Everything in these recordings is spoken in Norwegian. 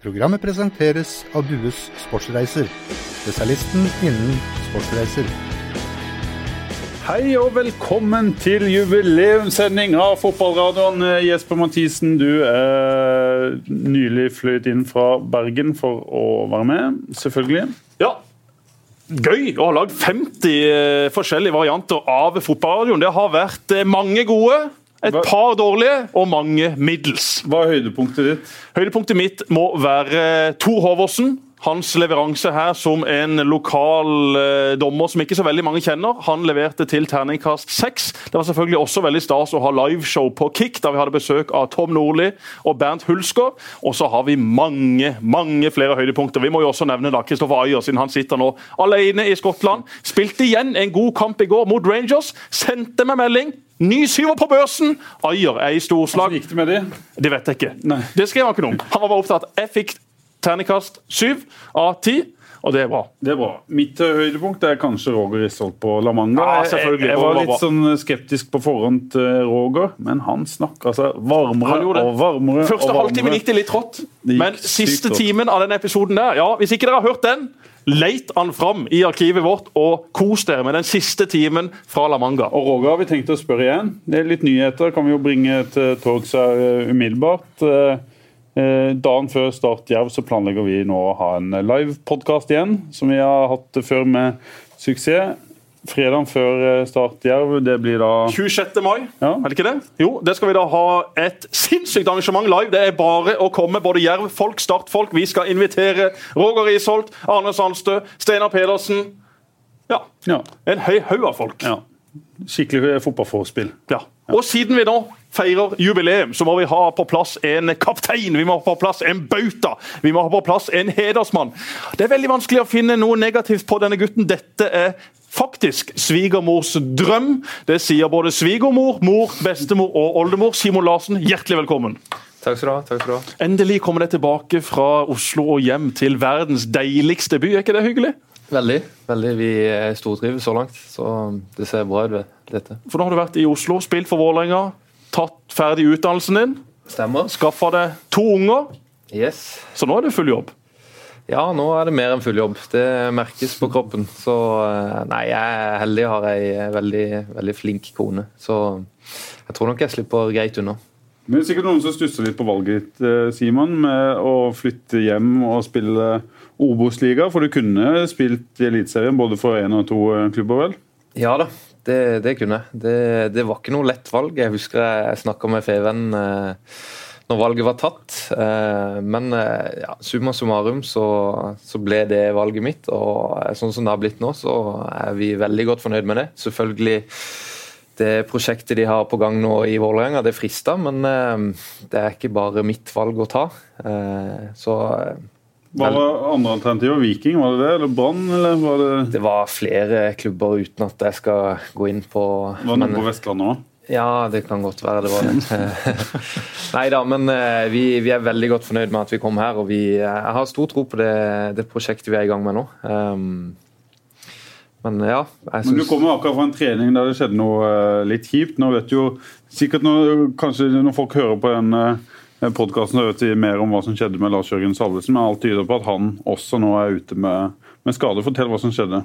Programmet presenteres av Dues Sportsreiser, spesialisten innen sportsreiser. Hei og velkommen til jubileumssending av Fotballradioen. Jesper Mathisen, du er nylig fløyet inn fra Bergen for å være med, selvfølgelig. Ja, gøy å ha lagd 50 eh, forskjellige varianter av fotballradioen. Det har vært eh, mange gode, et par dårlige og mange middels. Hva er høydepunktet ditt? Høydepunktet mitt må være Tor Håvåsen. Hans leveranse her som en lokal eh, dommer som ikke så veldig mange kjenner. Han leverte til terningkast seks. Det var selvfølgelig også veldig stas å ha liveshow på Kick, da vi hadde besøk av Tom Nordli og Bernt Hulsker. Og så har vi mange mange flere høydepunkter. Vi må jo også nevne da Kristoffer Ayer, siden han sitter nå alene i Skottland. Spilte igjen en god kamp i går mot Rangers. Sendte meg melding. Ny syver på børsen! Ayer er i storslag. Hvordan gikk det med de? Det vet jeg ikke. Nei. Det skrev han ikke noe om. Han var bare opptatt. Jeg fikk terningkast syv av ti, og det er bra. Det er bra. Mitt eh, høydepunkt er kanskje Roger Risholt på La Manga. Ja, Jeg- Jeg, var litt sånn skeptisk på forhånd til Roger, men han snakka seg varmere og varmere. Første halvtimen gikk det litt trått, men siste timen av den episoden der ja, Hvis ikke dere har hørt den, leit han fram i arkivet vårt og kos dere med den siste timen fra La Manga. Og Roger har vi tenkt å spørre igjen. Det er litt nyheter kan vi jo bringe til torgs her eh, umiddelbart. Eh, Dagen før Start Jerv så planlegger vi nå å ha en live-podkast igjen, som vi har hatt før med suksess. Fredagen før eh, Start Jerv, det blir da 26. mai, Ja. er det ikke det? Jo, det skal vi da ha et sinnssykt arrangement live. Det er bare å komme, både Jerv-folk, Start-folk. Vi skal invitere Roger Isholt, Arne Sandstø, Steinar Pedersen. Ja, Ja. en høy haug av folk. ja. Skikkelig fotballforspill. Ja. Og siden vi nå feirer jubileum, så må vi ha på plass en kaptein, vi må ha på plass en bauta, vi må ha på plass en hedersmann. Det er veldig vanskelig å finne noe negativt på denne gutten. Dette er faktisk svigermors drøm. Det sier både svigermor, mor, bestemor og oldemor. Simon Larsen, hjertelig velkommen. Takk skal du ha. takk skal du ha. Endelig kommer dere tilbake fra Oslo og hjem til verdens deiligste by. Er ikke det hyggelig? Veldig. veldig. Vi er stortrives så langt, så det ser bra ut, dette. For nå har du vært i Oslo, spilt for Vålerenga, tatt ferdig utdannelsen din, Stemmer. skaffa deg to unger. Yes. Så nå er det full jobb. Ja, nå er det mer enn full jobb. Det merkes på kroppen. Så eh, nei, jeg er heldig og har ei veldig, veldig flink kone. Så jeg tror nok jeg slipper greit unna. Men det er sikkert noen som stusser litt på valget ditt, eh, Simon, med å flytte hjem og spille Obos-liga. For du kunne spilt i Eliteserien både for én og to eh, klubber, vel? Ja da, det, det kunne jeg. Det, det var ikke noe lett valg. Jeg husker jeg, jeg snakka med Feven eh, når valget var tatt. Eh, men eh, ja, summa summarum så, så ble det valget mitt. Og eh, sånn som det har blitt nå, så er vi veldig godt fornøyd med det. Selvfølgelig det prosjektet de har på gang nå i Vålerenga, det frister, men eh, det er ikke bare mitt valg å ta. Eh, så var andre alternativer? Viking, var det det? Eller Brann, eller var det det var flere klubber uten at jeg skal gå inn på var det noe på Vestlandet òg? Ja, det kan godt være det var det. Nei da, men eh, vi, vi er veldig godt fornøyd med at vi kom her. Og vi, eh, jeg har stor tro på det, det prosjektet vi er i gang med nå. Um, men ja, jeg Men du kom kommer akkurat fra en trening der det skjedde noe eh, litt kjipt. Nå vet du jo sikkert når, kanskje når folk hører på den uh, podkasten, vet vi mer om hva som skjedde med Lars Jørgen Salvesen. Men alt tyder på at han også nå er ute med, med skade. Fortell hva som skjedde.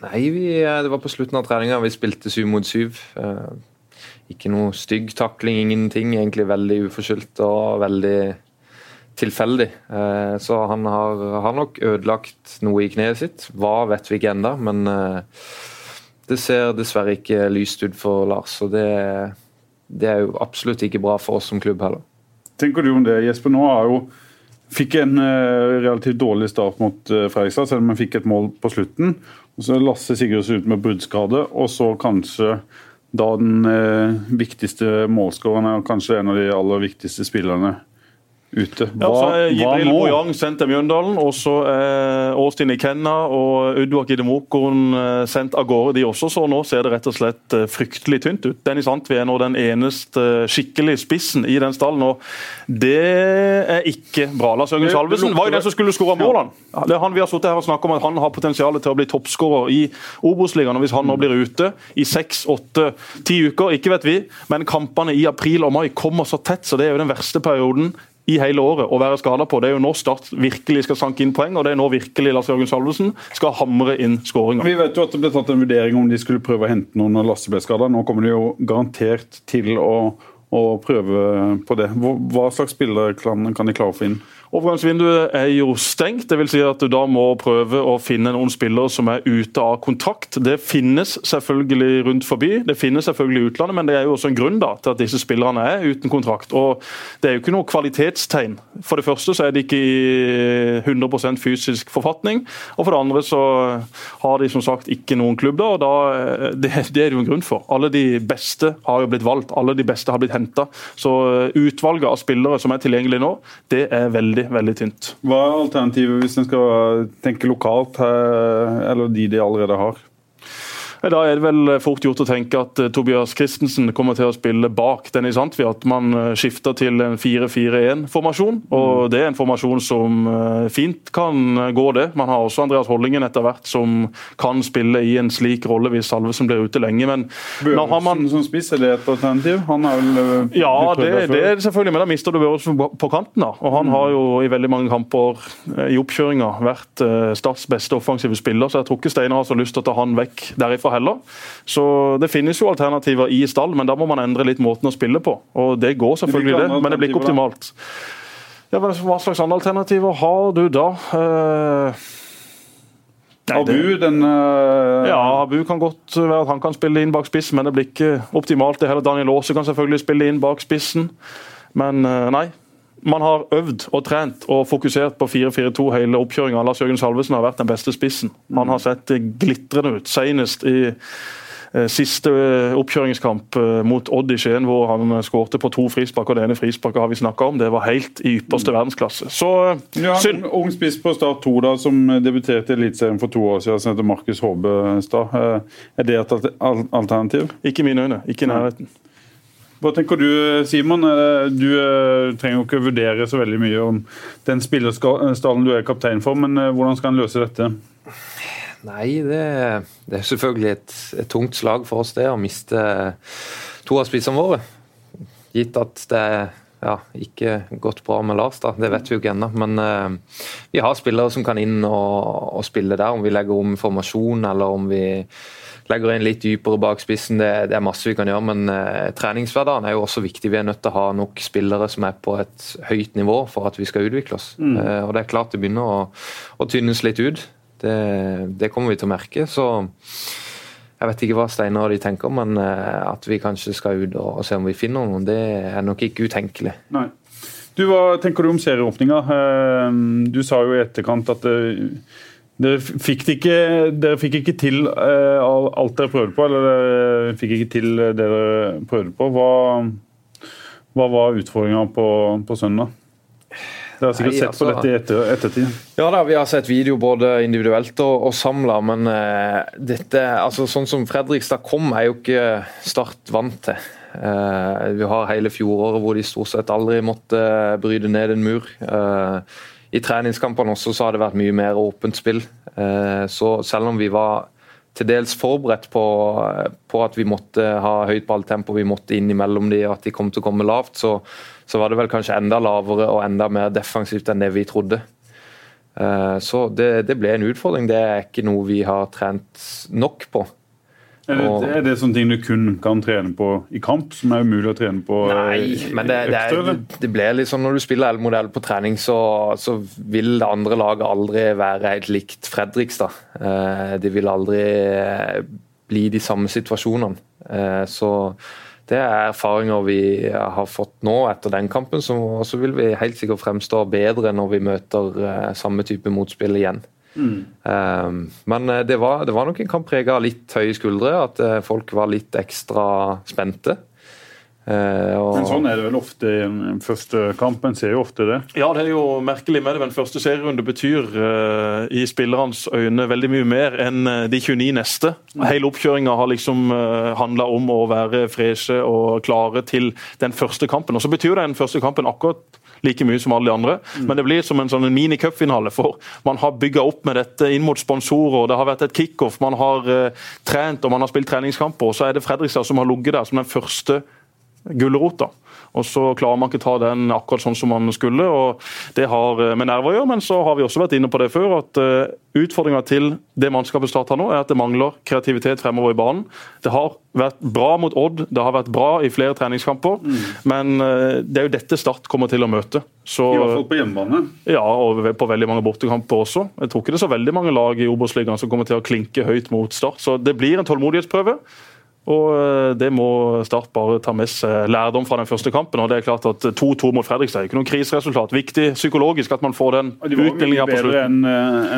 Nei, vi, eh, det var på slutten av treninga. Vi spilte syv mot syv. Eh, ikke noe stygg takling, ingenting. Egentlig veldig uforskyldt og veldig tilfeldig. Eh, så han har, har nok ødelagt noe i kneet sitt. Hva vet vi ikke ennå, men det ser dessverre ikke lyst ut for Lars. Og det, det er jo absolutt ikke bra for oss som klubb heller. Tenker du om det, Jesper? Nå har jo Fikk en eh, relativt dårlig start mot eh, Fredrikstad, selv om han fikk et mål på slutten. Og så Lasse Sigurdsen ut med bruddskade, og så kanskje da den eh, viktigste målskåreren er kanskje en av de aller viktigste spillerne ute. Ja, så hva Jibril nå? Bojang sendt til Mjøndalen, og så er Austin Ikenna og Uduak Idemokon eh, sendt av gårde, de også. Så nå ser det rett og slett eh, fryktelig tynt ut. Dennis Antvi er nå den eneste eh, skikkelig spissen i den stallen, og det er ikke bra. Lars Jørgen Salvesen var jo den som skulle skåre målene. Det er han vi har sittet her og snakket om at han har potensial til å bli toppskårer i Obos-ligaen. Hvis han nå blir ute i seks, åtte, ti uker, ikke vet vi, men kampene i april og mai kommer så tett, så det er jo den verste perioden i hele året å være skada på. Det er jo nå Start virkelig skal sanke inn poeng, og det er nå virkelig Lars Jørgen Salvesen skal hamre inn skåringer. Vi vet jo at det ble tatt en vurdering om de skulle prøve å hente noen når Lasse ble skada. Nå kommer de jo garantert til å, å prøve på det. Hva slags spillere kan, kan de klare å få inn? Overgangsvinduet er jo stengt, det vil Si at du da må prøve å finne noen spillere som er ute av kontrakt. Det finnes selvfølgelig rundt forbi, det finnes selvfølgelig i utlandet, men det er jo også en grunn da, til at disse spillerne er uten kontrakt. Og Det er jo ikke noe kvalitetstegn. For det første så er de ikke i 100% fysisk forfatning, og for det andre så har de som sagt ikke noen klubb. da, og da, det, det er det jo en grunn for. Alle de beste har jo blitt valgt, alle de beste har blitt henta. Så utvalget av spillere som er tilgjengelige nå, det er veldig veldig, tynt. Hva er alternativet hvis en skal tenke lokalt, eller de de allerede har? Da er det vel fort gjort å tenke at eh, Tobias Christensen kommer til å spille bak Dennis Antvi. At man eh, skifter til en 4-4-1-formasjon. og mm. Det er en formasjon som eh, fint kan gå, det. Man har også Andreas Hollingen etter hvert som kan spille i en slik rolle hvis Salvesen blir ute lenge. men Børresen man... som spiss, er det et alternativ? Han er vel Ja, det, det, er selvfølgelig, men da mister du Børresen på kanten. da, og Han mm. har jo i veldig mange kamper i oppkjøringa vært Starts beste offensive spiller, så jeg tror ikke Steinar har så lyst til å ta han vekk derifra heller. Så Det finnes jo alternativer i stall, men da må man endre litt måten å spille på. Og Det går selvfølgelig, det, men det blir ikke optimalt. Ja, hva slags andre alternativer har du da? Uh, Nei, Abu, den uh... Ja, Abu kan godt være at han kan spille inn bak spissen, men det blir ikke optimalt. det hele. Daniel Aase kan selvfølgelig spille inn bak spissen, men uh, nei man har øvd og trent og fokusert på 4-4-2 hele oppkjøringa. Lars Jørgen Salvesen har vært den beste spissen. Han har sett glitrende ut, senest i eh, siste eh, oppkjøringskamp eh, mot Odd i Skien, hvor han skårte på to frispark. og Det ene frisparket har vi snakka om, det var helt i ypperste mm. verdensklasse. Så ja, synd. Ung spiss på Start 2 da, som debuterte i Eliteserien for to år siden, som heter Markus Håbestad. Er det et alternativ? Ikke i mine øyne, ikke i nærheten. Hva tenker du, Simon? Du eh, trenger jo ikke vurdere så veldig mye om den spillerstallen du er kaptein for, men eh, hvordan skal han løse dette? Nei, det, det er selvfølgelig et, et, tungt slag for oss det å miste to av spissene våre. Gitt at det ja, ikke gått bra med Lars, da. det vet vi jo ikke ennå. Men uh, vi har spillere som kan inn og, og spille der, om vi legger om formasjon eller om vi legger inn litt dypere bak spissen. Det, det er masse vi kan gjøre, men uh, treningshverdagen er jo også viktig. Vi er nødt til å ha nok spillere som er på et høyt nivå for at vi skal utvikle oss. Mm. Uh, og det er klart det begynner å, å tynnes litt ut. Det, det, kommer vi til å merke. så jeg vet ikke hva Steinar og de tenker, men uh, at vi kanskje skal ut og, se om vi finner noen, det er nok ikke utenkelig. Nei. Du, Hva tenker du om serieåpninga? Du sa jo i etterkant at dere fikk, ikke, dere fikk ikke til uh, alt dere prøvde på, eller dere fikk ikke til det dere prøvde på. Hva, hva var utfordringa på, på, søndag? Dere har sikkert Nei, sett på altså, dette i etter, ettertid? Ja da, vi har sett video både individuelt og, og samla, men uh, dette, altså sånn som Fredrikstad kom, er jo ikke Start vant til. Uh, vi har hele fjoråret hvor de stort sett aldri måtte bryte ned en mur. Uh, i treningskampene også så har det vært mye mer åpent spill. Så selv om vi var til dels forberedt på, på at vi måtte ha høyt balltempo, vi måtte inn imellom de, at de kom til å komme lavt, så, så var det vel kanskje enda lavere og enda mer defensivt enn det vi trodde. Eh, så det, det ble en utfordring. Det er ikke noe vi har trent nok på. Er det, og, er det, sånne ting du kun kan trene på i kamp, som er umulig å trene på Nei, eh, men det, det, er, det blir sånn når du spiller L-modell på trening, så, så, vil det andre laget aldri være helt likt Fredrikstad. De vil aldri eh, bli de samme situasjonene. Eh, så det er erfaringer vi har fått nå etter den kampen, så, så vil vi helt sikkert fremstå bedre når vi møter eh, samme type motspill igjen. Mm. Um, men eh, det var, det var, nok en kamp prega av litt høye skuldre, at uh, folk var litt ekstra spente. Uh, og... Men sånn er det vel ofte i en første kamp? En ser jo ofte det. Ja, det er jo merkelig med det. Den første serierunde betyr uh, i spillernes øyne veldig mye mer enn de 29 neste. Mm. Hele oppkjøringa har liksom uh, handla om å være freshe og klare til den første kampen. Og så betyr den første kampen akkurat like mye som alle de andre. Mm. Men det blir som en sånn mini-cupfinale. For man har bygga opp med dette inn mot sponsorer. Det har vært et kickoff, man har uh, trent og man har spilt treningskamper. Og så er det Fredrikstad som har ligget der som den første gulrota. Og så klarer man ikke ta den akkurat sånn som man skulle. og Det har eh, med nerver å gjøre, men så har vi også vært inne på det før. at uh, Utfordringa til det mannskapet Start har nå, er at det mangler kreativitet fremover i banen. Det har vært bra mot Odd, det har vært bra i flere treningskamper, mm. men uh, det er jo dette Start kommer til å møte. Så, I hvert fall på hjemmebane? Ja, og på veldig mange bortekamper også. Jeg tror ikke det er så veldig mange lag i Obos-ligaen som kommer til å klinke høyt mot Start, så det blir en tålmodighetsprøve. Og eh, Det må Start bare ta med seg lærdom fra den første kampen. og det er klart at 2-2 mot Fredrikstad er ikke noe kriseresultat. Viktig psykologisk at man får den utdelinga på slutten. De var mye bedre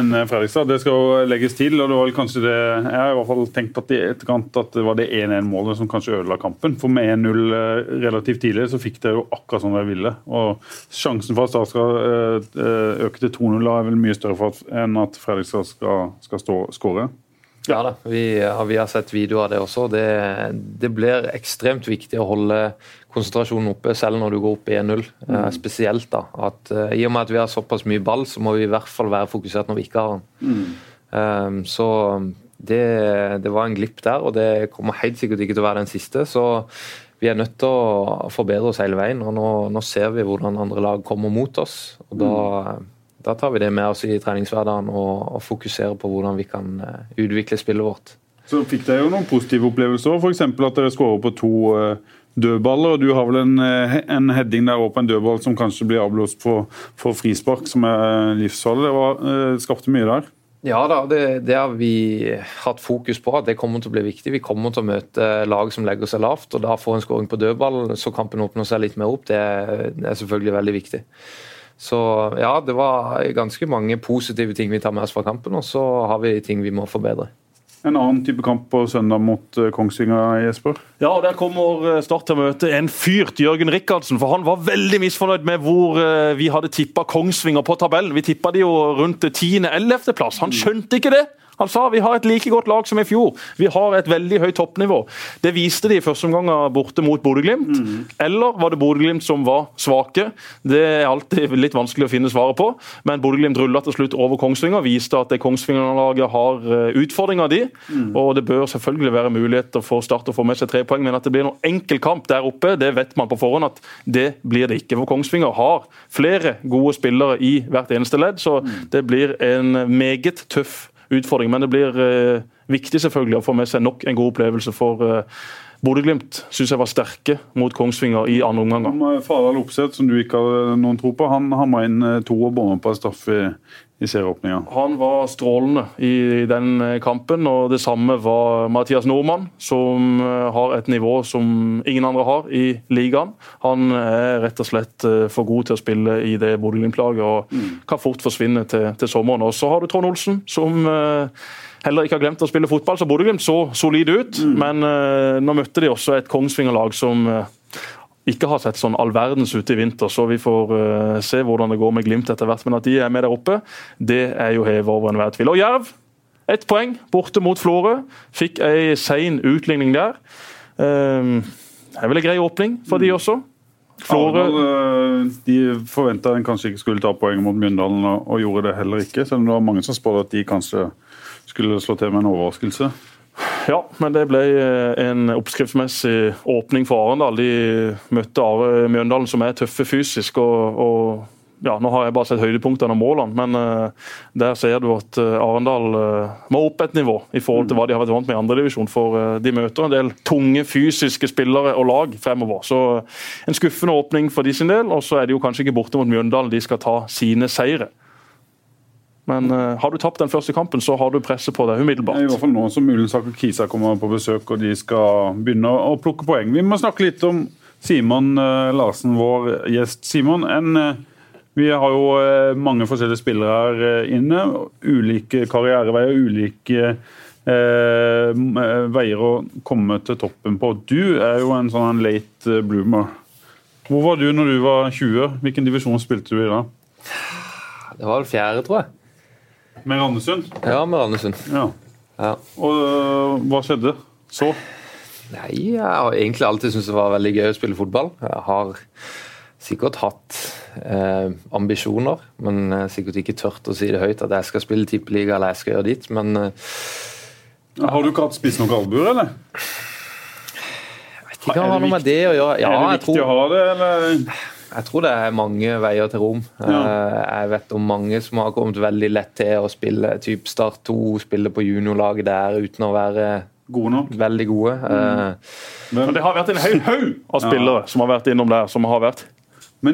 enn en Fredrikstad, det skal jo legges til. og det var kanskje det, Jeg har i hvert fall tenkt at, etterkant at det var det 1-1-målet som kanskje ødela kampen. For med 1-0 eh, relativt tidlig så fikk dere jo akkurat som dere ville. og Sjansen for at Start skal eh, øke til 2-0 er vel mye større enn at Fredrikstad skal, skal stå, skåre. Ja da, vi, vi, har sett videoer av det også. Det, det, blir ekstremt viktig å holde konsentrasjonen oppe selv når du går opp 1-0. Mm. Uh, spesielt da, at uh, I og med at vi har såpass mye ball, så må vi i hvert fall være fokusert når vi ikke har den. Mm. Um, så det, det, var en glipp der, og det kommer helt sikkert ikke til å være den siste. så vi er nødt til å forbedre oss hele veien. og Nå, nå ser vi hvordan andre lag kommer mot oss. og da mm da tar vi det med oss i treningshverdagen og, og fokuserer på hvordan vi kan uh, utvikle spillet vårt. Så fikk dere jo noen positive opplevelser, f.eks. at dere skårer på to uh, dødballer. og Du har vel en, uh, en heading der på en dødball som kanskje blir avblåst for, for frispark, som er livsfarlig. Det var, skapte mye der. Ja da, det, det, har vi hatt fokus på. at Det kommer til å bli viktig. Vi kommer til å møte lag som legger seg lavt. og Da får en skåring på dødball, så kampen åpner seg litt mer opp. Det, det er selvfølgelig veldig viktig. Så ja, det var ganske mange positive ting vi tar med oss fra kampen, og så har vi ting vi må forbedre. En annen type kamp på søndag mot eh, Kongsvinger, Jesper? Ja, og Der kommer eh, Start til å møte en fyrt Jørgen Rikardsen. For han var veldig misfornøyd med hvor eh, vi hadde tippa Kongsvinger på tabellen. Vi tippa de jo rundt 10.-11.-plass. Han skjønte ikke det! Han sa vi har et like godt lag som i fjor. Vi har et veldig høyt toppnivå. Det viste de i første omgang borte mot Bodø-Glimt. Mm. Eller var det Bodø-Glimt som var svake? Det er alltid litt vanskelig å finne svaret på. Men Bodø-Glimt rulla til slutt over Kongsvinger, viste at Kongsvinger-laget har eh, utfordringer de. Mm. Og det bør selvfølgelig være muligheter for Start å få med seg tre poeng, men at det blir noen enkel kamp der oppe, det vet man på forhånd at det blir det ikke. For Kongsvinger har flere gode spillere i hvert eneste ledd, så mm. det blir en meget tøff utfordring. Men det blir eh, viktig selvfølgelig å få med seg nok en god opplevelse for eh, Bodø-Glimt syns jeg var sterke mot Kongsvinger i andre omgang. Fardal Opseth, som du ikke hadde noen tro på, han hamra inn eh, to og bomma på en straffe i, i serieåpninga. Han var strålende i den eh, kampen, og det samme var Mathias Nordmann, som eh, har et nivå som ingen andre har i ligaen. Han er rett og slett for god til å spille i det Bodø-Glimt-laget og mm. kan fort forsvinne til, til sommeren. Og så har du Trond Olsen, som heller ikke har glemt å spille fotball, så Bodø-Glimt så solid ut. Mm. Men nå møtte de også et Kongsvinger-lag som ikke har sett sånn all verdens ute i vinter, så vi får uh, se hvordan det går med Glimt etter hvert. Men at de er med der oppe, det er jo hevet over enhver tvil. Og Jerv, ett poeng borte mot Florø. Fikk ei sein utligning der. Uh, det er vel en grei åpning for de mm. også. Florø De forventa en kanskje ikke skulle ta poeng mot Mjøndalen, og gjorde det heller ikke. Selv om det var mange som spådde at de kanskje skulle slå til med en overraskelse? Ja, men det ble eh, en oppskriftsmessig åpning for Arendal. De møtte Are Mjøndalen, som er tøffe fysisk. og, og ja, Nå har jeg bare sett høydepunktene og målene, men uh, der ser du at uh, Arendal uh, må opp et nivå i forhold til hva de har vært vant med i andredivisjon. For uh, de møter en del tunge fysiske spillere og lag fremover. Så en skuffende åpning for de sin del. Og så er det jo kanskje ikke borte mot Mjøndalen de skal ta sine seire. Men uh, har du tapt den første kampen, så har du presset på deg umiddelbart. I hvert fall nå som og Kisa kommer på besøk og de skal begynne å plukke poeng. Vi må snakke litt om Simon uh, Larsen, vår gjest. Simon, en, uh, vi har jo mange forskjellige spillere her inne. Ulike karriereveier, ulike veier å komme til toppen på. Du er jo en sånn late bloomer. Hvor var du når du var 20? Hvilken divisjon spilte du i da? Det var vel fjerde, tror jeg. Med Randesund? Ja, med Randesund. Ja. ja. Og øh, hva skjedde så? Nei, Jeg har egentlig alltid syntes det var veldig gøy å spille fotball. Jeg har sikkert hatt eh, ambisjoner, men sikkert ikke tørt å si det høyt at jeg skal spille tippeliga eller jeg skal gjøre dit, men eh, Har du ikke hatt spist noen albuer, eller? Jeg vet Det har noe med det å gjøre. Ja, er det viktig tror, å ha det, eller? Jeg tror det er mange veier til Rom. Ja. Jeg vet om mange som har kommet veldig lett til å spille typ Start 2, spille på juniorlaget der uten å være Gode nok? veldig gode. Mm. Men det har vært en hel haug av spillere som har vært innom der. som har vært Men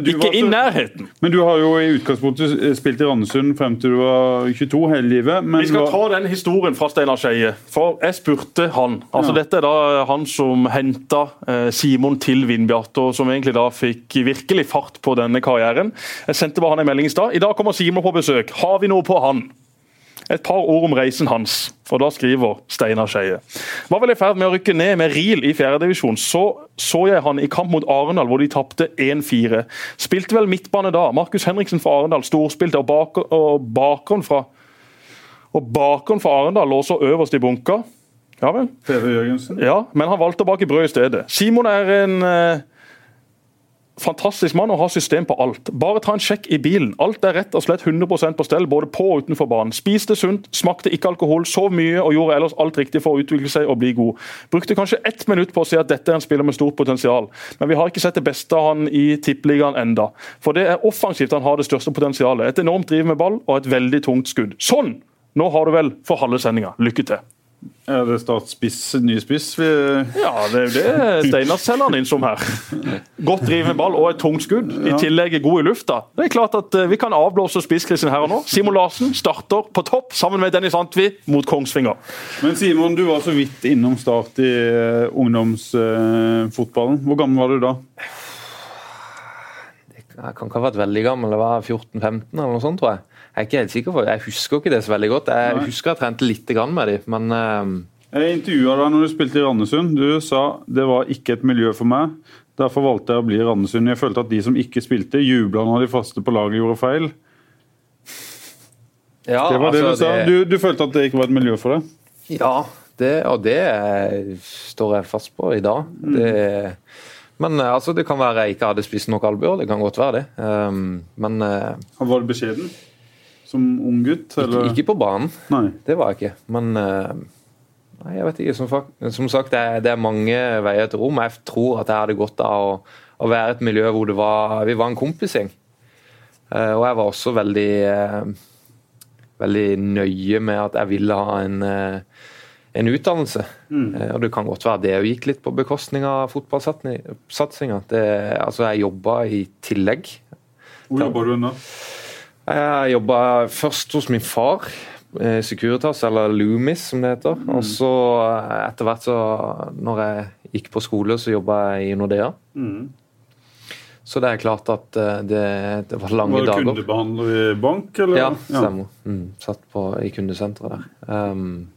Ikke var i nærheten. men du har jo i utgangspunktet spilt i Randesund frem til du var 22 hele livet. Men Vi skal var... ta den historien fra Steinar Skeie. For jeg spurte han. altså Ja. Dette er da han som henta eh, Simon til Vindbjart, og som egentlig da fikk virkelig fart på denne karrieren. Jeg sendte bare han en melding i stad. I dag kommer Simon på besøk. Har vi noe på han? Et par ord om reisen hans. Og da skriver Steinar Skeie. Var vel i ferd med å rykke ned med Ril i fjerdedivisjon. Så så jeg han i kamp mot Arendal, hvor de tapte 1-4. Spilte vel midtbane da. Markus Henriksen fra Arendal storspilte, og, bak og bakeren fra og bakeren fra Arendal lå så øverst i bunka. Ja vel. Ja, men han valgte å bake brød i stedet. Simon er en eh, fantastisk mann og har system på alt. Bare ta en sjekk i bilen. Alt er rett og slett 100% på stell, både på og utenfor banen. Spiste sunt, smakte ikke alkohol, sov mye og gjorde ellers alt riktig for å utvikle seg og bli god. Brukte kanskje ett minutt på å si at dette er en spiller med stort potensial, men vi har ikke sett det beste av han i tippeligaen enda. For det er offensivt han har det største potensialet. Et enormt driv med ball og et veldig tungt skudd. Sånn! Nå har du vel for halve sendinga. Lykke til. Er det Start spiss, ny spiss? Vi... Ja, det er jo det Steinar selger han inn som her. Godt drivende ball og et tungt skudd. I tillegg god i lufta. Det er klart at eh, Vi kan avblåse spisskrisen her og nå. Simon Larsen starter på topp sammen med Dennis Antvi mot Kongsvinger. Men Simon, du var så vidt innom Start i uh, ungdomsfotballen. Hvor gammel var du da? Jeg kan ikke ha vært veldig gammel, det var 14-15 eller noe sånt, tror jeg. Jeg er ikke helt sikker for Jeg husker ikke det så veldig godt. Jeg Nei. husker jeg trente litt med dem, men uh... Jeg intervjua deg når du spilte i Randesund. Du sa det var ikke et miljø for meg. Derfor valgte jeg å bli i Randesund. Jeg følte at de som ikke spilte, jubla når de faste på laget gjorde feil. ja, Det var det altså, du sa. Du, du følte at det ikke var et miljø for deg? Ja, det, og det står jeg fast på i dag. Mm. Det, men eh, altså, det kan være jeg ikke hadde spist nok albuer, det kan godt være det. Um, men uh, Var du beskjeden som ung gutt? ikke, Eller? ikke på banen. Nei. Det var jeg ikke. Men eh, nei, jeg vet ikke. Som, som sagt, det er, det er mange veier til rom. Jeg tror at jeg hadde godt av å, å være et miljø hvor det var, vi var en kompisgjeng. Eh, og jeg var også veldig eh, veldig nøye med at jeg ville ha en, en utdannelse. Mm. og det kan godt være det gikk litt på bekostning av fotballsatsinga. Altså, jeg jobba i tillegg. Hvor jobba du nå? Jeg jobba først hos min far, eh, Securitas, eller Loomis som det heter. Og så eh, etter hvert så, når jeg gikk på skole, så jobba jeg i Nordea. Så det er klart at eh, det, det var lange Var det dager. kundebehandler i bank, eller? Ja, stemmer. Mm, satt på, i kundesenteret der. Um,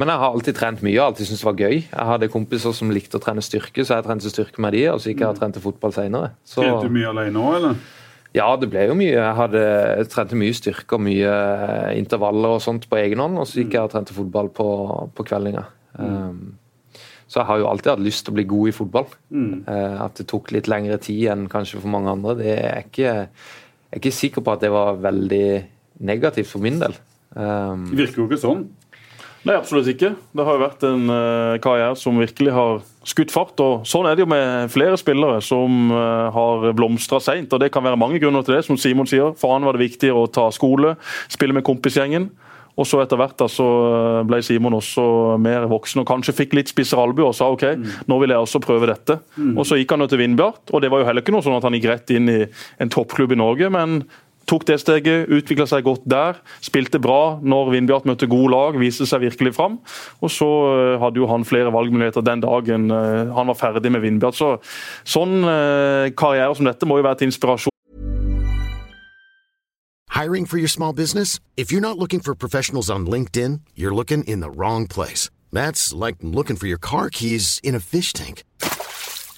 men jeg har alltid trent mye og alltid syntes det var gøy. Jeg hadde kompiser som likte å trene styrke, så jeg trente styrke med de, og så gikk jeg og trente fotball senere. Så, Trente du mye alene òg, eller? Ja, det ble jo mye. Jeg hadde jeg trente mye styrke og mye eh, intervaller og sånt på egen hånd, og så gikk jeg og trente fotball på, på kveldinga. Um, så jeg har jo alltid hatt lyst til å bli god i fotball. Eh, at det tok litt lengre tid enn kanskje for mange andre, det er ikke, jeg er ikke sikker på at det var veldig negativt for min del. Um, Det virker jo ikke sånn. Nei, absolutt ikke. Det har jo vært en uh, karriere som virkelig har skutt fart. og Sånn er det jo med flere spillere som uh, har blomstra seint. Det kan være mange grunner til det, som Simon sier. For han var det viktig å ta skole, spille med kompisgjengen. Og så etter hvert da, så eh, ble Simon også mer voksen og kanskje fikk litt spissere albuer og sa OK, nå vil jeg også prøve dette. Og Så gikk han jo til Vindbjart, og det var jo heller ikke noe sånn at han gikk rett inn i en toppklubb i Norge. men Tok det steget, utvikla seg godt der. Spilte bra når Vindbjart møtte gode lag, viste seg virkelig fram. Og så eh, hadde jo han flere valgmuligheter den dagen eh, han var ferdig med Vindbjart. Så sånn eh, karriere som dette må jo være til inspirasjon. Hiring for your small business? If you're not looking for professionals on LinkedIn, you're looking in the wrong place. That's like looking for your car keys in a fish tank.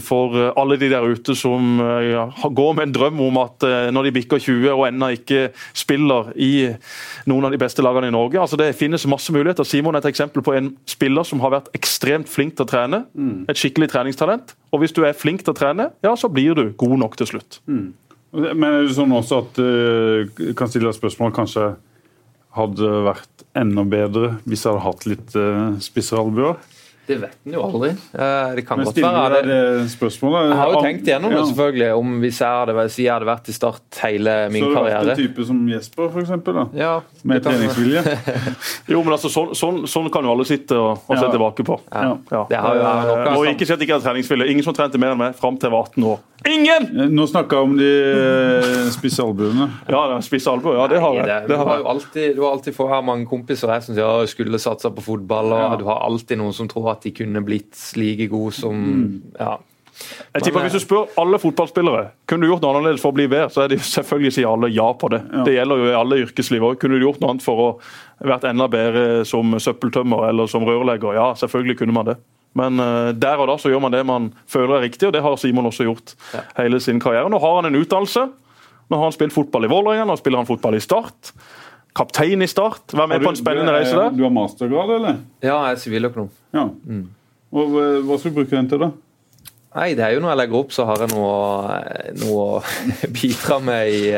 For eh, alle de der ute som ja, går med en drøm om at når de bikker 20 og ennå ikke spiller i noen av de beste lagene i Norge. altså Det finnes masse muligheter. Simon er et eksempel på en spiller som har vært ekstremt flink til å trene. Mm. Et skikkelig treningstalent. Og hvis du er flink til å trene, ja, så blir du god nok til slutt. Mm. Men er det sånn også at du kan stille spørsmål kanskje hadde vært enda bedre hvis jeg hadde hatt litt spissere albuer? Det vet en jo aldri. Eh, det kan godt være. Jeg har jo tenkt gjennom det, selvfølgelig. Om hvis jeg hadde, hvis jeg hadde vært i Start hele min karriere. Så hadde vært en type som Jesper, f.eks.? Ja, med treningsvilje? jo, men altså, sånn, sånn, sånn, kan jo alle sitte og, og se ja. tilbake på. Ja. Ja. Det har jo, vært nok, og ikke si at jeg ikke har treningsvilje. Ingen som trente mer enn meg fram til jeg var 18 år. Ingen! Nå snakka jeg om de eh, spisse albuene. Ja, spisse albuer. Ja, det har jeg. Det, det har du, har alltid, du har alltid få her mange kompiser jeg som sier skulle satsa på fotball, og du har alltid noen som tror at de kunne blitt like gode som mm. ja. Jeg tipper Hvis du spør alle fotballspillere kunne du gjort noe annerledes for å bli bedre, så er det selvfølgelig sier alle ja på det. Ja. Det gjelder jo i alle yrkesliv òg. Kunne du gjort noe annet for å vært enda bedre som søppeltømmer eller som rørlegger? Ja, selvfølgelig kunne man det. Men uh, der og da så gjør man det man føler er riktig, og det har Simon også gjort ja. hele sin karriere. Nå har han en utdannelse. Nå har han spilt fotball i Vålerenga, nå spiller han fotball i Start. Kaptein i Start. Vær med du, på en spennende reise der. Du har mastergrad, eller? Ja, jeg er siviløkonom. Ja. Mm. Og Hva skal du bruke den til, da? Nei, det er jo Når jeg legger opp, så har jeg noe, noe å bidra med i,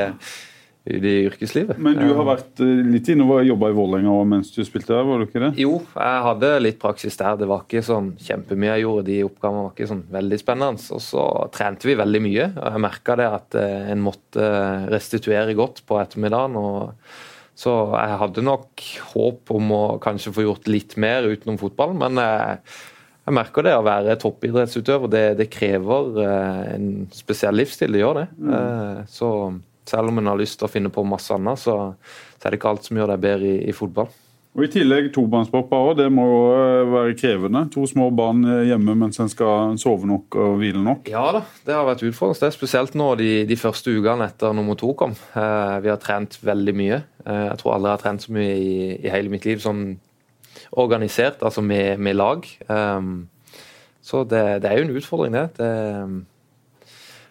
i det yrkeslivet. Men du har vært eh, litt inne og jobba i Vålerenga mens du spilte der, var du ikke det? Jo, jeg hadde litt praksis der. Det var ikke sånn kjempemye jeg gjorde. De oppgavene var ikke sånn veldig spennende. Og så trente vi veldig mye. og Jeg merka det at eh, en måtte restituere godt på ettermiddagen. og så jeg hadde nok håp om å kanskje få gjort litt mer utenom fotball, men jeg, jeg merker det å være toppidrettsutøver. Det, det krever eh, en spesiell livsstil, det gjør det. Mm. Eh, så selv om en har lyst til å finne på masse annet, så, så er det ikke alt som gjør deg bedre i, i fotball. Og I tillegg tobarnspappa òg. Det må jo være krevende. To små barn eh, hjemme mens en skal sove nok og hvile nok. Ja da, det har vært utfordrende. Det er spesielt nå de, de, første ukene etter nummer to kom. Eh, vi har trent veldig mye. Eh, jeg tror aldri jeg har trent så mye i, i hele mitt liv sånn organisert, altså med, med lag. Eh, så det, det, er jo en utfordring, det. det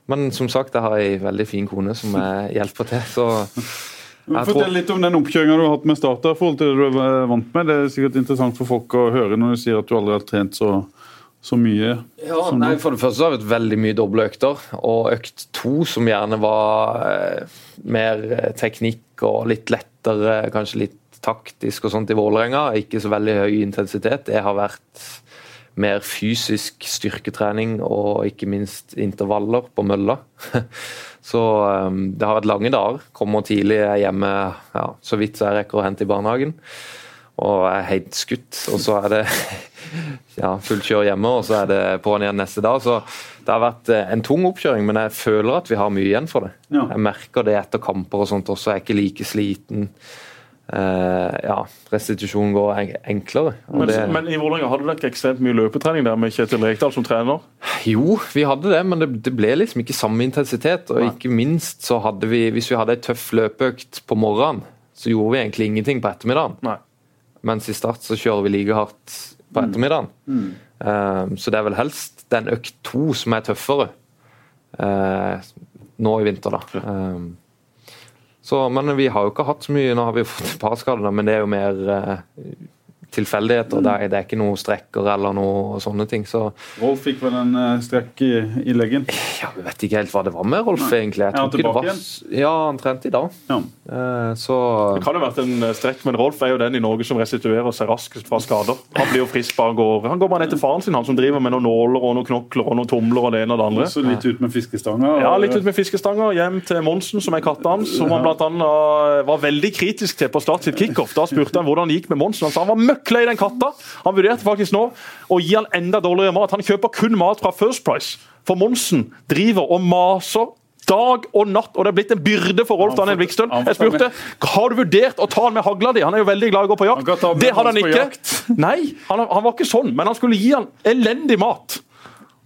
men som sagt, jeg har ei veldig fin kone som jeg hjelper til. så Fortell litt om den oppkjøringa du har hatt med Start. i forhold til det du er vant med. Det er sikkert interessant for folk å høre når du sier at du aldri har trent så, så mye. Ja, nei, For det første så har vi hatt veldig mye doble økter. Og økt to, som gjerne var eh, mer eh, teknikk og litt lettere, kanskje litt taktisk og sånt i Vålerenga, ikke så veldig høy intensitet, det har vært mer fysisk styrketrening og ikke minst intervaller på mølla. Så um, det har vært lange dager. Kommer tidlig, hjemme ja, så vidt jeg rekker å hente i barnehagen. Og jeg er helt skutt. Og så er det ja, fullt kjør hjemme, og så er det på'n igjen neste dag. Så det har vært eh, en tung oppkjøring, men jeg føler at vi har mye igjen for det. Ja. Jeg merker det etter kamper og sånt også. Jeg er ikke like sliten. Uh, ja, restitusjon går enklere. Men, det, men, i Vålerenga hadde dere ekstremt mye løpetrening der med Kjetil Rekdal som trener? Jo, vi hadde det, men det, det ble liksom ikke samme intensitet. Og Nei. ikke minst så hadde vi, hvis vi hadde ei tøff løpeøkt på morgenen, så gjorde vi egentlig ingenting på ettermiddagen. Nei. Mens i Start så kjører vi like hardt på mm. ettermiddagen. Mm. Mm. Uh, så det er vel helst den økt to som er tøffere uh, nå i vinter, da. Um, så, men vi har jo ikke hatt så mye. Nå har vi fått et par skader, men det er jo mer eh, tilfeldigheter. Det, det, er ikke noe strekker eller noe sånne ting. Så. Rolf fikk vel en uh, strekk i, i, leggen? Ja, Jeg vet ikke helt hva det var med Rolf, Nei. egentlig. er han tilbake var... igjen? Ja, han trente i dag. Ja. Uh, så... Det kan jo vært en eh, strekk, men Rolf er jo den i Norge som restituerer seg raskest fra skader. Han blir jo frisk bare går. Han går bare ned til faren sin, han som driver med noen nåler og noen knokler og noen tomler og det ene og det andre. Så litt ut med fiskestanger? Ja, litt ut med fiskestanger. Hjem til Monsen, som er katta hans, som han blant annet var veldig kritisk til på Start sitt kickoff. Da spurte han hvordan det gikk med Monsen. Han sa han var møkk lei den katta. Han vurderte faktisk nå å gi han enda dårligere mat. Han kjøper kun mat fra First Price. For Monsen driver og maser dag og natt, og det er blitt en byrde for Rolf Daniel Vikstøl. Jeg spurte har du vurdert å ta han med hagla di. Han er jo veldig glad i å gå på jakt. Det hadde han ikke. Nei, han, han, var ikke sånn, men han skulle gi han elendig mat.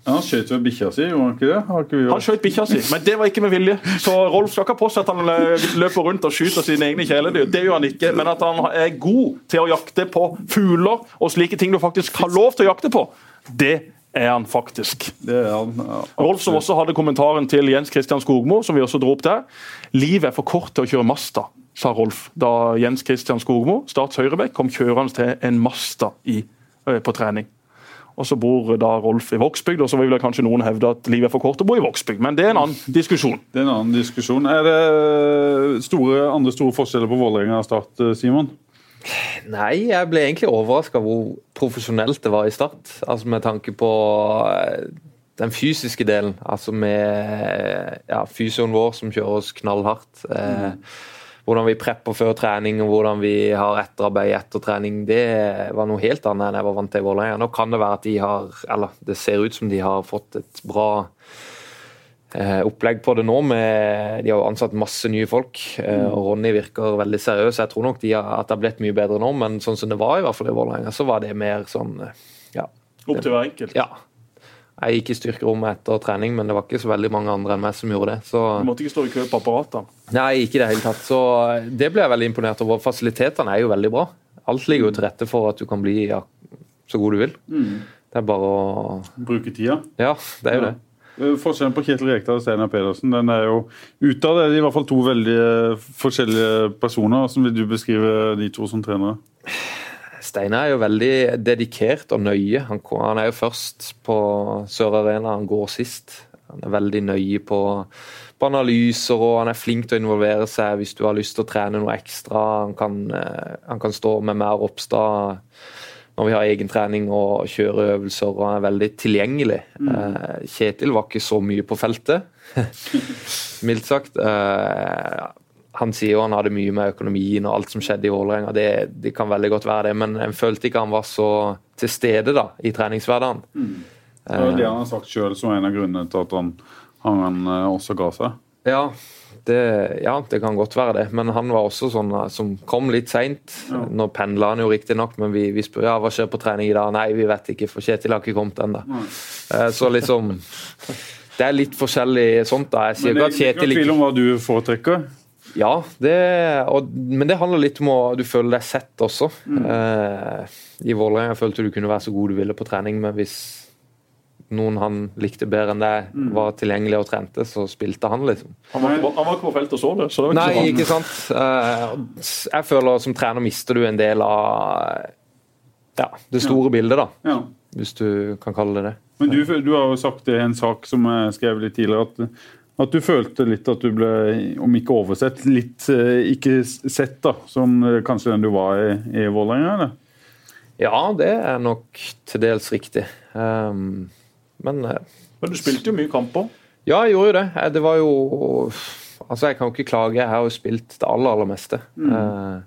Ja, han skjøt vel bikkja si, gjorde han ikke det? Ikke han skjøt bikkja si, men det var ikke med vilje. Så Rolf skal ikke ha på seg at han eh, løper rundt og skyter sine egne kjæledyr. Det gjør han ikke. Men at han er god til å jakte på fugler og slike ting du faktisk har lov til å jakte på, det er han faktisk. Det er han. Ja, Rolf som også hadde kommentaren til Jens Christian Skogmo, som vi også dro opp der. Livet er for kort til å kjøre Masta, sa Rolf da Jens Christian Skogmo, Stats høyrebekk, kom kjørende til en Masta i, eh, på trening. Og så bor da Rolf i Vågsbygd, og så vil kanskje noen hevde at livet er for kort å bo i Vågsbygd, men det er en annen diskusjon. Det er en annen diskusjon. Er det store, andre store forskjeller på Vålerenga og Start, eh, Simon? Nei, jeg ble egentlig overraska hvor profesjonelt det var i start. Altså Med tanke på eh, den fysiske delen. Altså med ja, fysioen vår som kjører oss knallhardt. Eh, hvordan vi prepper før trening og hvordan vi har etterarbeid etter trening, det var noe helt annet enn jeg var vant til i Vålerenga. Nå kan det være at de har, eller det ser ut som de har fått et bra eh, opplegg på det nå. Med, de har jo ansatt masse nye folk, eh, og Ronny virker veldig seriøs. Jeg tror nok de har, at det har blitt mye bedre nå, men sånn som det var i hvert fall i Vålerenga, så var det mer sånn eh, ja. Opp til hver enkelt. ja. Jeg gikk i styrkerommet etter trening, men det var ikke så veldig mange andre enn meg som gjorde det. Så Du måtte ikke stå i kø på apparater. Nei, ikke i det hele tatt. Så det ble jeg veldig imponert over. Fasilitetene er jo veldig bra. Alt ligger jo til rette for at du kan bli ja, så god du vil. Det er bare å Bruke tida? Ja, det er jo det. Eh, Forskjellen på Kjetil Rekdal og Steinar Pedersen den er jo Utad er de i hvert fall to veldig eh, forskjellige personer. Hvordan vil du beskrive de to som trenere? Steinar er jo veldig dedikert og nøye. Han, han er jo først på Sør Arena, han går sist. Han er veldig nøye på, på analyser og han er flink til å involvere seg hvis du har lyst til å trene noe ekstra. Han kan, eh, han kan stå med mer Ropstad når vi har egen trening og kjøre øvelser, og han er veldig tilgjengelig. Mm. Kjetil var ikke så mye på feltet, mildt sagt. Han sier jo han hadde mye med økonomien og alt som skjedde i Vålerenga. Det, det kan veldig godt være det, men jeg følte ikke han var så til stede da, i treningshverdagen. Det er det han har sagt sjøl som en av grunnene til at han, han eh, også ga seg. Ja det, ja, det kan godt være det, men han var også sånn eh, som kom litt seint. Nå pendla han jo riktignok, men vi, vi spør ja, hva skjer på trening i dag. Nei, vi vet ikke, for Kjetil har ikke kommet ennå. Eh, Så liksom Det er litt forskjellig sånt, da. Jeg sier Men det ikke er Kjetil ikke Det er ikke tvil om hva du foretrekker. Ja, det, og, men det handler litt om å du føler deg sett også. Eh, I Vålerenga følte du kunne være så god du ville på trening, men hvis noen han likte bedre enn deg, var tilgjengelig og trente, så spilte han, liksom. Han var, han var ikke på feltet og så det. så det ikke Nei, ikke så ikke sant. Eh, jeg føler som trener mister du en del av ja, det store bildet, da. Ja. Hvis du kan kalle det det. Men du, du har jo sagt det i en sak som jeg skrev litt tidligere, at, at du følte litt at du ble, om ikke oversett, litt eh, ikke sett da, som eh, kanskje den du var i, i Vålerenga? eller? Ja, det er nok til dels riktig. Um, men eh, Men du spilte jo mye kamper. Ja, jeg gjorde jo det. Det var jo Altså, jeg kan jo ikke klage. Jeg har jo spilt det aller, aller meste. Eh,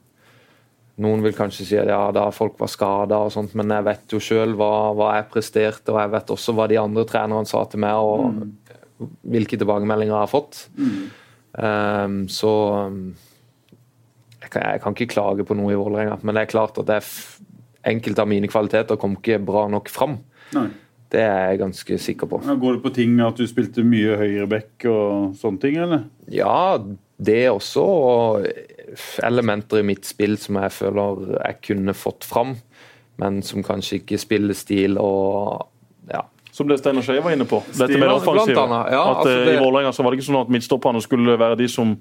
noen vil kanskje si at ja, da folk var skada og sånt, men jeg vet jo sjøl hva, hva jeg presterte, og jeg vet også hva de andre trenerne sa til meg, og hvilke tilbakemeldinger jeg har fått. Eh, så um, jeg kan, jeg kan ikke klage på noe i Vålerenga, men det er klart at det enkelte av mine kvaliteter kom ikke bra nok fram. Nei. Det er jeg ganske sikker på. Ja, Går det på ting at du spilte mye høyreback og sånne ting, eller? Ja, det er også og elementer i mitt spill som jeg føler jeg kunne fått fram, men som kanskje ikke spillestil og. Som det Steinar Skeie var inne på. Dette med det blant offensive. annet, ja, at altså eh, det- I Vålerenga så var det ikke sånn at midtstopperne skulle være de som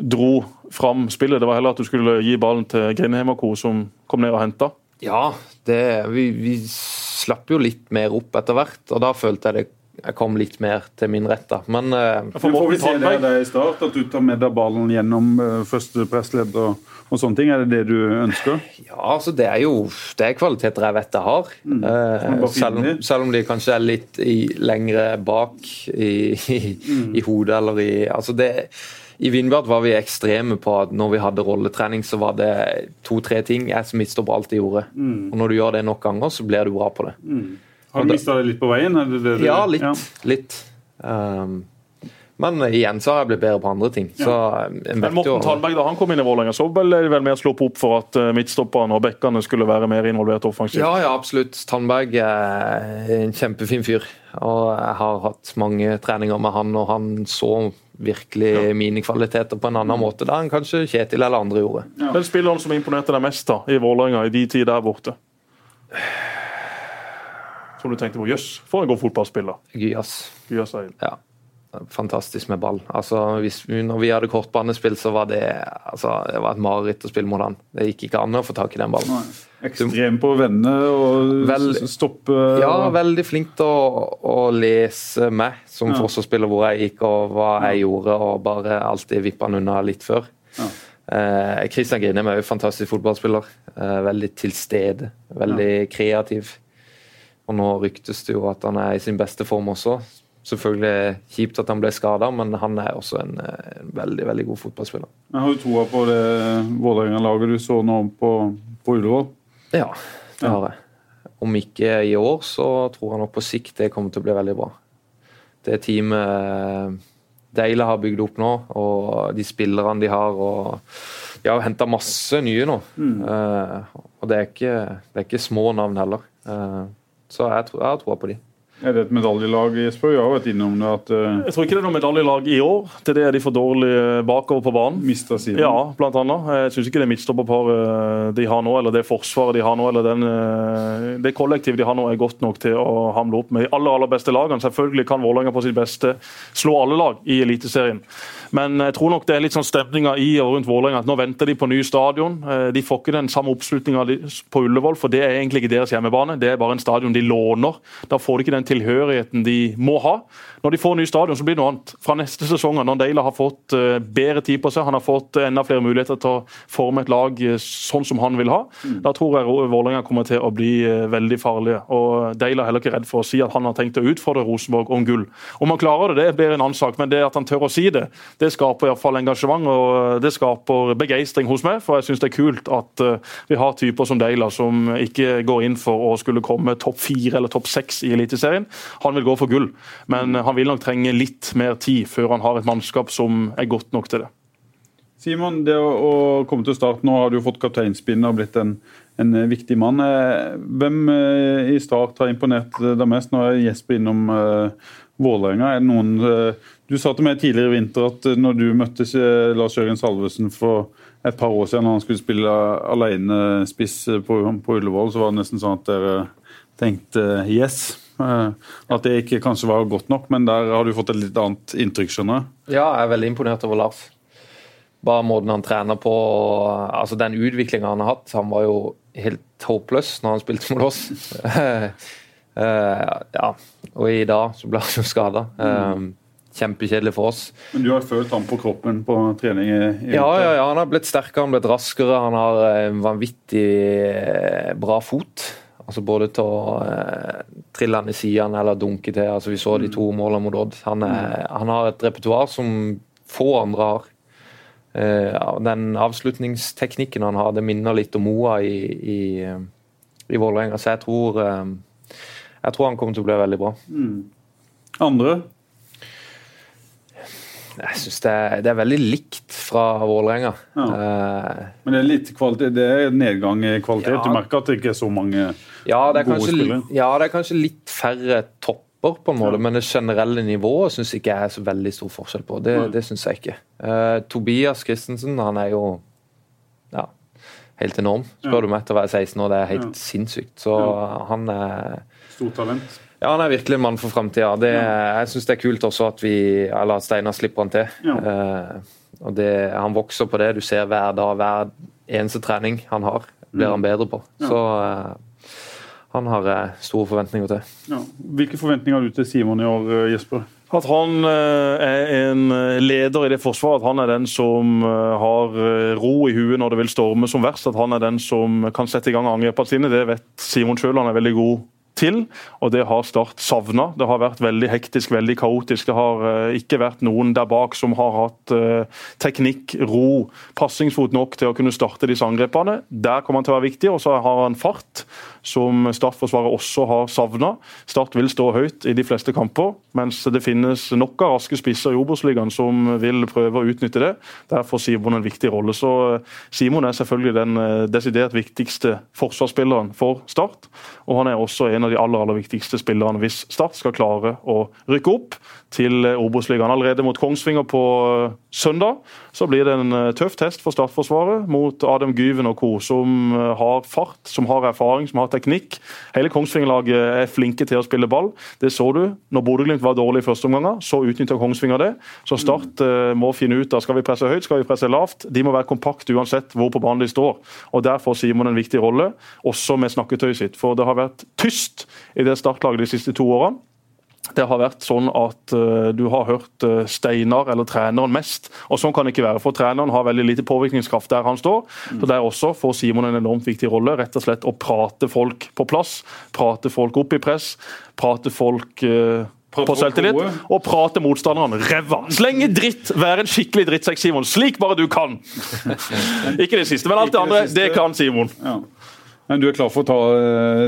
dro fram spillet. Det var heller at du skulle gi ballen til Grindheim og co. som kom ned og henta. Ja, det, vi, vi slapp jo litt mer opp etter hvert, og da følte jeg det jeg kom litt mer til min rett. da. Men uh, For får vi se det der i start, at du tar med deg ballen gjennom uh, første pressledd og, og sånne ting? Er det det du ønsker? ja, altså det er jo det er kvaliteter jeg vet jeg har. Eh, Mm. Uh, selv, om, selv om de kanskje er litt i, lengre bak i, i, Mm. i hodet eller i altså det, I Vindbjart var vi ekstreme på at når vi hadde rolletrening, så var det to-tre ting jeg som midtstopper alltid gjorde. Mm. Og når du gjør det nok ganger, så blir du bra på det. Har du mista det litt på veien? Er det det du- Ja, litt. litt. Um, men igjen så har jeg blitt bedre på andre ting. Så Men vet jo Morten Tandberg, da han kom inn i Vålerenga, så ble det vel mer slå opp for at eh, midtstopperne og bekkene skulle være mer involvert offensivt. Ja, ja, absolutt. Tandberg er en kjempefin fyr. Og jeg har hatt mange treninger med han, og han så virkelig mine kvaliteter på en annen måte da enn kanskje Kjetil eller andre gjorde. Den spilleren som imponerte deg mest da, i Vålerenga i de tider der borte? Som du tenkte på jøss, for en god fotballspiller. Gyas. Gyas Ja. Fantastisk med ball. Altså, hvis, når vi hadde kortbanespill, så var det altså, det var et mareritt å spille mot han. Det gikk ikke an å få tak i den ballen. Ekstrem på å vende og Vel- stoppe Ja, veldig flink til å, å lese meg som Ja. forsvarsspiller, hvor jeg gikk og hva jeg gjorde, og bare alltid vippa han unna litt før. Ja. Eh, Christian Grinem er jo fantastisk fotballspiller. Eh, veldig til stede, veldig kreativ. Og nå ryktes det jo at han er i sin beste form også. Selvfølgelig kjipt at han ble skada, men han er også en, eh, en veldig veldig god fotballspiller. Men Har du troa på det Vålerenga-laget du så nå på, på Ullevål? Ja, det har jeg. Om ikke i år, så tror jeg nok på sikt det kommer til å bli veldig bra. Det teamet Deila har bygd opp nå, og de spillerne de har og De har henta masse nye nå. Eh, og det er, ikke, det er ikke små navn heller. Eh, så jeg, har troa på de. Er det et medaljelag, Jesper? Vi har vært innom det at uh, Jeg tror ikke det er noe medaljelag i år. Til det er de for dårlige bakover på banen. mista siden. Ja, blant annet. Jeg syns ikke det midtstopperparet de har nå, eller det forsvaret de har nå, eller den, eh, det kollektivet de har nå, er godt nok til å hamle opp med de aller aller beste lagene. Selvfølgelig kan Vålerenga på sitt beste slå alle lag i Eliteserien. Men jeg tror nok det er litt sånn stemninga i og rundt Vålerenga at nå venter de på ny stadion. Eh, De får ikke den samme oppslutninga på Ullevål, for det er egentlig ikke deres hjemmebane. Det er bare en stadion de låner. Da får de ikke den tilhørigheten de må ha. Når de får ny stadion, så blir det noe annet. Fra neste sesong, når Deila har fått eh, bedre tid på seg, han har fått enda flere muligheter til å forme et lag eh, sånn som han vil ha, da tror jeg Vålerenga kommer til å bli eh, veldig farlige. Og Deila er heller ikke redd for å si at han har tenkt å utfordre Rosenborg om gull. Om han klarer det, det blir en annen sak, men det at han tør å si det, det skaper i hvert fall engasjement og det skaper begeistring hos meg. For jeg syns det er kult at eh, vi har typer som Deila som ikke går inn for å skulle komme topp fire eller topp seks i Eliteserien. Han vil gå for gull, men han vil nok trenge litt mer tid før han har et mannskap som er godt nok til det. Simon, det å, komme til start, nå har du fått kapteinspinnet og blitt en, en viktig mann. Eh, Hvem eh, i Start har imponert deg mest? Nå er Jesper innom uh, Vålerenga. Er det noen uh, Du sa til meg tidligere i vinter at når du møtte Lars Jørgen Salvesen for et par år siden, når han skulle spille alenespiss på, på Ullevål, så var det nesten sånn at dere tenkte yes. Eh, At det ikke kanskje var godt nok, men der har du fått et litt annet inntrykk, skjønner jeg. Ja, jeg er veldig imponert over Lars. Bare måten han trener på, altså den utviklinga han har hatt. Han var jo helt håpløs når han spilte mot oss. Eh, ja, og i dag så ble han jo skada. kjempekjedelig for oss. Men du har følt han på kroppen på trening? i, i Ja, ja, ja, han har blitt sterkere, han har blitt raskere. Han har en vanvittig eh, bra fot. Altså Både til å eh, trille han i sidene eller dunke til. altså Vi så de to målene mot Odd. Han, er, han har et repertoar som få andre har. Eh, den avslutningsteknikken han har, det minner litt om Moa i, i, eh, i Vålerenga. Så jeg tror, eh, jeg tror han kommer til å bli veldig bra. Andre? Jeg syns det, det er veldig likt fra Vålerenga. Ja. Uh, Men det er litt kvalitet, det er nedgang i kvalitet. Ja. Du merker at det ikke er så mange Ja, Gode kanskje, spillere. ja, det er kanskje litt færre topper, på en måte, men det generelle nivået syns ikke jeg er så veldig stor forskjell på. Det, Nei. det syns jeg ikke. Uh, Tobias Christensen han er jo ja, helt enorm. Spør Ja. du meg etter å være 16 år, det er helt Ja. sinnssykt. Så Ja. han er stort talent. Ja, han er virkelig en mann for framtida. Jeg syns det er kult også at vi, eller at Steinar slipper han til. Ja. Uh, og det, Han vokser på det. Du ser hver dag, hver eneste trening han har, blir han bedre på. Mm. Ja. Så uh, han har jeg store forventninger til. Ja. Hvilke forventninger har du til Simon i år, Jesper? At han er en leder i det forsvaret, at han er den som har ro i huet når det vil storme som verst. At han er den som kan sette i gang angrepene sine. Det vet Simon sjøl, han er veldig god til. Og det har Start savna. Det har vært veldig hektisk, veldig kaotisk. Det har eh, ikke vært noen der bak som har hatt eh, teknikk, ro, passingsfot nok til å kunne starte disse angrepene. Der kommer han til å være viktig. Og så har han fart, som Start-forsvaret også har savna. Start vil stå høyt i de fleste kamper, mens det finnes nok av raske spisser i Obos-ligaen som vil prøve å utnytte det. Der får Simon en viktig rolle. Så eh, Simon er selvfølgelig den eh, desidert viktigste forsvarsspilleren for Start. Og han er også en av de aller, aller viktigste spillerne hvis Start skal klare å rykke opp til eh, Obos-ligaen. Allerede mot Kongsvinger på søndag så blir det en eh, tøff test for Startforsvaret mot Adam Gyven og co., som eh, har fart, som har erfaring, som har teknikk. Hele Kongsvinger-laget er flinke til å spille ball. Det så du når Bodø-Glimt var dårlig i første omgang. Så utnytta Kongsvinger det. Så Start uh, må finne ut av skal vi presse høyt, skal vi presse lavt. De må være kompakte uansett hvor på banen de står. Og Der får Simon en viktig rolle, også med snakketøyet sitt. For det har vært tyst i det startlaget de siste to årene. Det har vært sånn at uh, du har hørt uh, Steinar eller treneren mest. og Sånn kan det ikke være, for treneren har veldig lite påvirkningskraft der han står. Mm. så Der også får Simon en enormt viktig rolle. Rett og slett å prate folk på plass. Prate folk opp i press. Prate folk uh, på selvtillit og prate motstanderne ræva. Slenge dritt, være en skikkelig drittsekk, Simon. Slik bare du kan! ikke det siste, men alt det andre, det kan Simon. Ja. Men Du er klar for å ta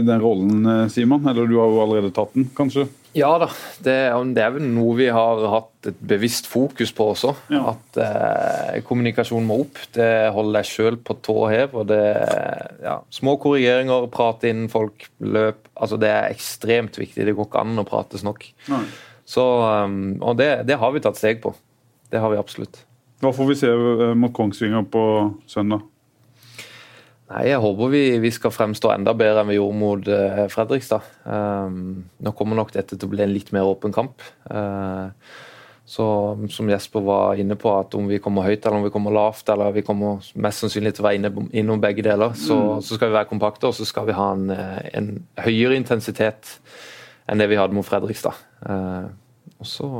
den rollen, Simon? Eller du har jo allerede tatt den, kanskje? Ja da, det, det, er vel noe vi har hatt et bevisst fokus på også. Ja. At eh, kommunikasjon må opp. Det holder deg sjøl på tå hev. og det, ja, Små korrigeringer, prate innen folk, løp. altså Det er ekstremt viktig. Det går ikke an å prates nok. Så, um, og det, det, har vi tatt steg på. Det har vi absolutt. Hva får vi se eh, mot Kongsvinger på søndag? Nei, Jeg håper vi, vi, skal fremstå enda bedre enn vi gjorde mot uh, Fredrikstad. Um, nå kommer nok dette til å bli en litt mer åpen kamp. Uh, så Som Jesper var inne på, at om vi kommer høyt eller om vi kommer lavt, eller vi kommer mest sannsynlig til å være inne, innom begge deler, så, mm. så, skal vi være kompakte og så skal vi ha en, eh, en, høyere intensitet enn det vi hadde mot Fredrikstad. Uh, og så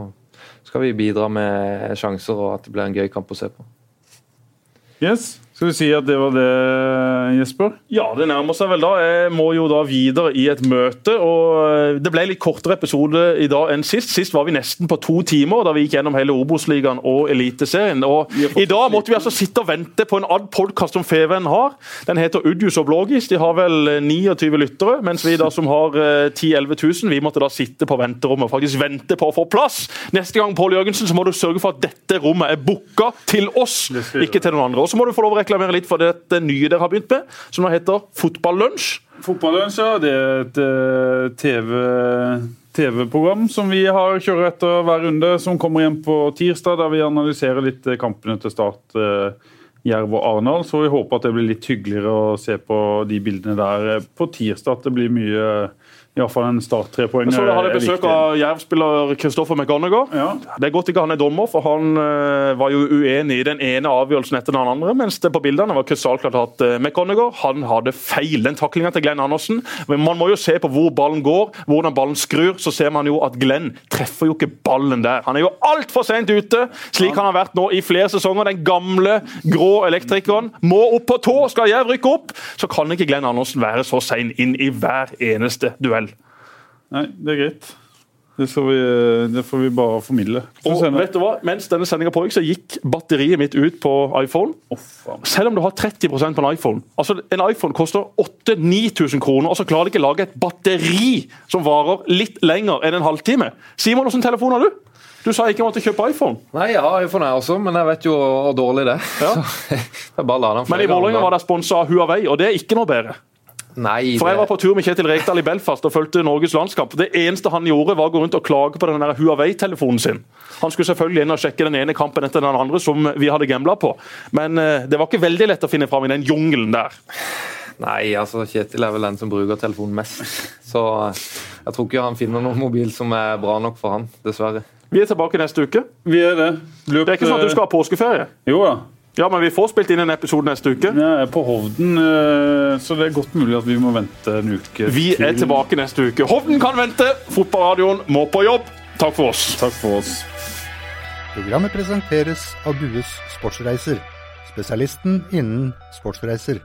skal vi bidra med sjanser og at det blir en gøy kamp å se på. Yes. Skal vi si at det var det, Jesper? Ja, det nærmer seg vel da. Jeg må jo da videre i et møte. og eh, Det ble litt kortere episode i dag enn sist. Sist var vi nesten på to timer da vi gikk gjennom hele Obos-ligaen og Eliteserien. Og I dag måtte vi altså sitte og vente på en add podkast som Feven har. Den heter Udjus og Blågis. De har vel 29 eh, lyttere, mens vi da som har 10 11 000, vi måtte da sitte på venterommet og faktisk vente på å få plass. Neste gang Pål Jørgensen, så må du sørge for at dette rommet er booka til oss, ikke til noen andre. Og så må du få lov å reklamere litt for det nye dere har begynt med, som nå heter Fotballunsj. Fotballunsj, ja. Det er et uh, TV... TV-program som vi har kjører etter hver runde, som kommer igjen på tirsdag, der vi analyserer litt eh, kampene til Start, uh, Jerv og Arendal. Så vi håper at det blir litt hyggeligere å se på de bildene der på tirsdag. At det blir mye Iallfall en start trepoeng. Så hadde jeg besøk av Jerv-spiller Kristoffer McGonagher. Ja. Det er godt ikke han er dommer, for han uh, var jo uenig i den ene avgjørelsen etter den andre. Mens det på bildene var krystallklart at uh, McGonagher han hadde feil. Den taklinga til Glenn Andersen. Men man må jo se på hvor ballen går, hvordan ballen skrur. Så ser man jo at Glenn treffer jo ikke ballen der. Han er jo altfor sent ute, slik han har vært nå i flere sesonger. Den gamle, grå elektrikeren må opp på tå. Skal Jerv rykke opp, så kan ikke Glenn Andersen være så sein inn i hver eneste duell. Nei, det er greit. Det, vi, det, får vi bare formidle. Og vet du hva? Mens denne sendinga pågikk, så gikk batteriet mitt ut på iPhone. Oh, Selv om du har 30% på en iPhone. Altså, En iPhone koster 8000-9000 kroner, og så klarer de ikke å lage et batteri som varer litt lenger enn en halvtime. Simon, hvilken telefon har du? Du sa ikke jeg måtte kjøpe iPhone. Nei, ja, iPhone er også, men jeg vet jo hvor dårlig det er. Ja. men i Vålerenga var det sponsa av Huawei, og det er ikke noe bedre. Nei, For Jeg var på tur med Kjetil Rekdal i Belfast og fulgte Norges landskamp. Det eneste han gjorde, var å gå rundt og klage på den Huawei-telefonen sin. Han skulle selvfølgelig inn og sjekke den ene kampen etter den andre som vi hadde gambla på. Men uh, det var ikke veldig lett å finne fram i den jungelen der. Nei, altså Kjetil er vel den som bruker telefonen mest. Så uh, jeg tror ikke han finner noen mobil som er bra nok for han, dessverre. Vi er tilbake neste uke. Vi er Det Løp, Det er ikke sånn at du skal ha påskeferie? Jo da. Ja, men vi får spilt inn en episode neste uke. Ja, jeg er på Hovden, eh, så det er godt mulig at vi må vente en uke. Vi til. er tilbake neste uke. Hovden kan vente! Fotballradioen må på jobb. Takk for oss. Takk for oss. Programmet presenteres av Dues Sportsreiser, spesialisten innen sportsreiser.